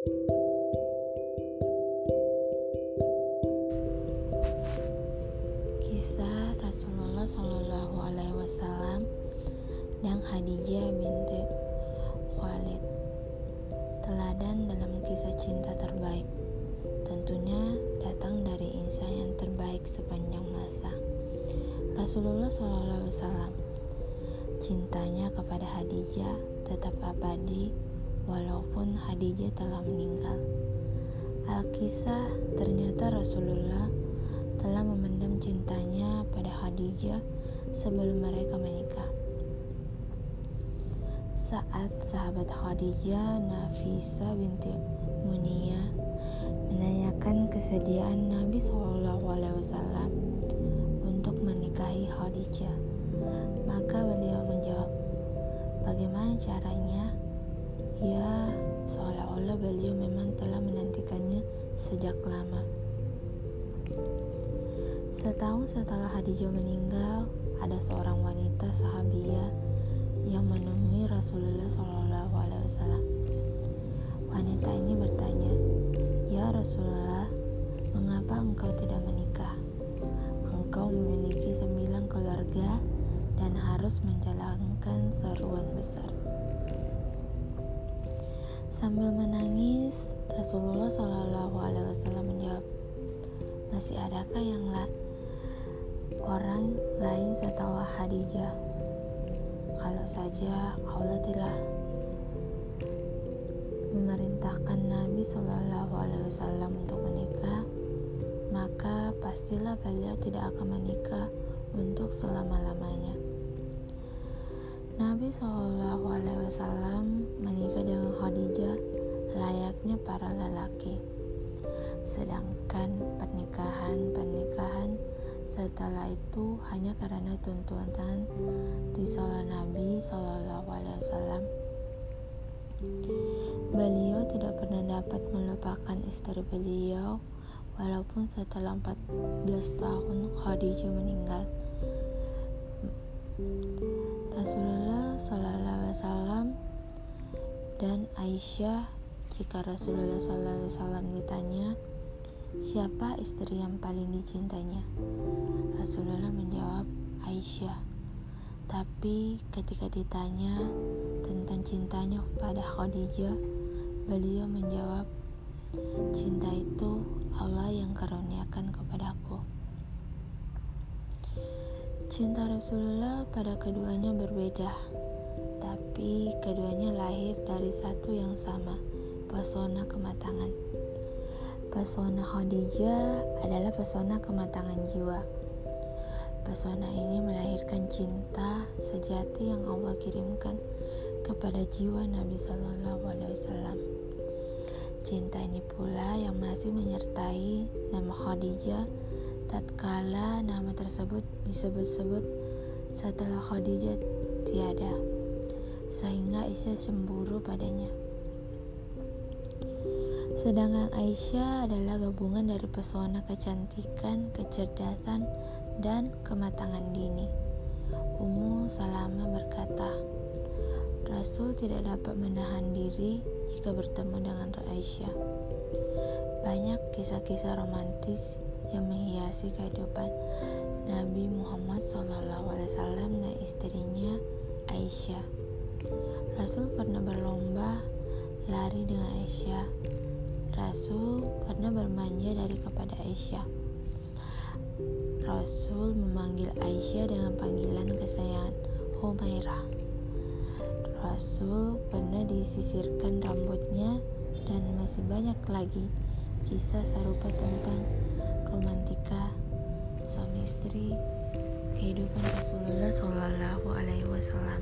Kisah Rasulullah Shallallahu Alaihi Wasallam dan Khadijah binti Khalid. Teladan dalam kisah cinta terbaik. Tentunya datang dari insan yang terbaik sepanjang masa. Rasulullah Shallallahu Alaihi Wasallam. Cintanya kepada Khadijah tetap abadi walaupun Khadijah telah meninggal Alkisah ternyata Rasulullah telah memendam cintanya pada Khadijah sebelum mereka menikah. Saat sahabat Khadijah Nafisa binti Munia menanyakan kesediaan Nabi SAW untuk menikahi Khadijah, maka beliau menjawab, "Bagaimana caranya?" Ya, seolah-olah beliau memang telah menantikannya sejak lama. Setahun setelah Khadijah meninggal, ada seorang wanita sahabiah yang menemui Rasulullah Shallallahu Alaihi Wasallam. Wanita ini bertanya, "Ya Rasulullah, mengapa engkau tidak menikah? Engkau memiliki sembilan keluarga dan harus menjalankan seruan besar." Sambil menangis, Rasulullah Shallallahu Alaihi Wasallam menjawab, "Masih adakah yang lain?" orang lain setelah Khadijah. Kalau saja Allah telah memerintahkan Nabi Shallallahu Alaihi Wasallam untuk menikah, maka pastilah beliau tidak akan menikah untuk selama-lamanya. Nabi Shallallahu Alaihi Wasallam menikah itu hanya karena tuntutan risalah Nabi Shallallahu Alaihi Wasallam. Beliau tidak pernah dapat melupakan istri beliau walaupun setelah 14 tahun Khadijah meninggal. Rasulullah Shallallahu Alaihi Wasallam dan Aisyah jika Rasulullah Shallallahu Alaihi Wasallam ditanya Siapa istri yang paling dicintainya? Rasulullah menjawab, Aisyah. Tapi ketika ditanya tentang cintanya kepada Khadijah, beliau menjawab, cinta itu Allah yang karuniakan kepadaku. Cinta Rasulullah pada keduanya berbeda, tapi keduanya lahir dari satu yang sama, pesona kematangan. Pesona Khadijah adalah pesona kematangan jiwa. Pesona ini melahirkan cinta sejati yang Allah kirimkan kepada jiwa Nabi Shallallahu Alaihi Wasallam. Cinta ini pula yang masih menyertai nama Khadijah tatkala nama tersebut disebut-sebut setelah Khadijah tiada, sehingga Aisyah cemburu padanya. Sedangkan Aisyah adalah gabungan dari pesona kecantikan, kecerdasan, dan kematangan dini. Ummu Salama berkata, Rasul tidak dapat menahan diri jika bertemu dengan Aisyah. Banyak kisah-kisah romantis yang menghiasi kehidupan Nabi Muhammad SAW dan istrinya Aisyah. Rasul pernah berlomba lari dengan Aisyah Rasul pernah bermanja dari kepada Aisyah. Rasul memanggil Aisyah dengan panggilan kesayangan Humairah. Rasul pernah disisirkan rambutnya dan masih banyak lagi kisah serupa tentang romantika suami istri kehidupan Rasulullah Shallallahu Alaihi Wasallam.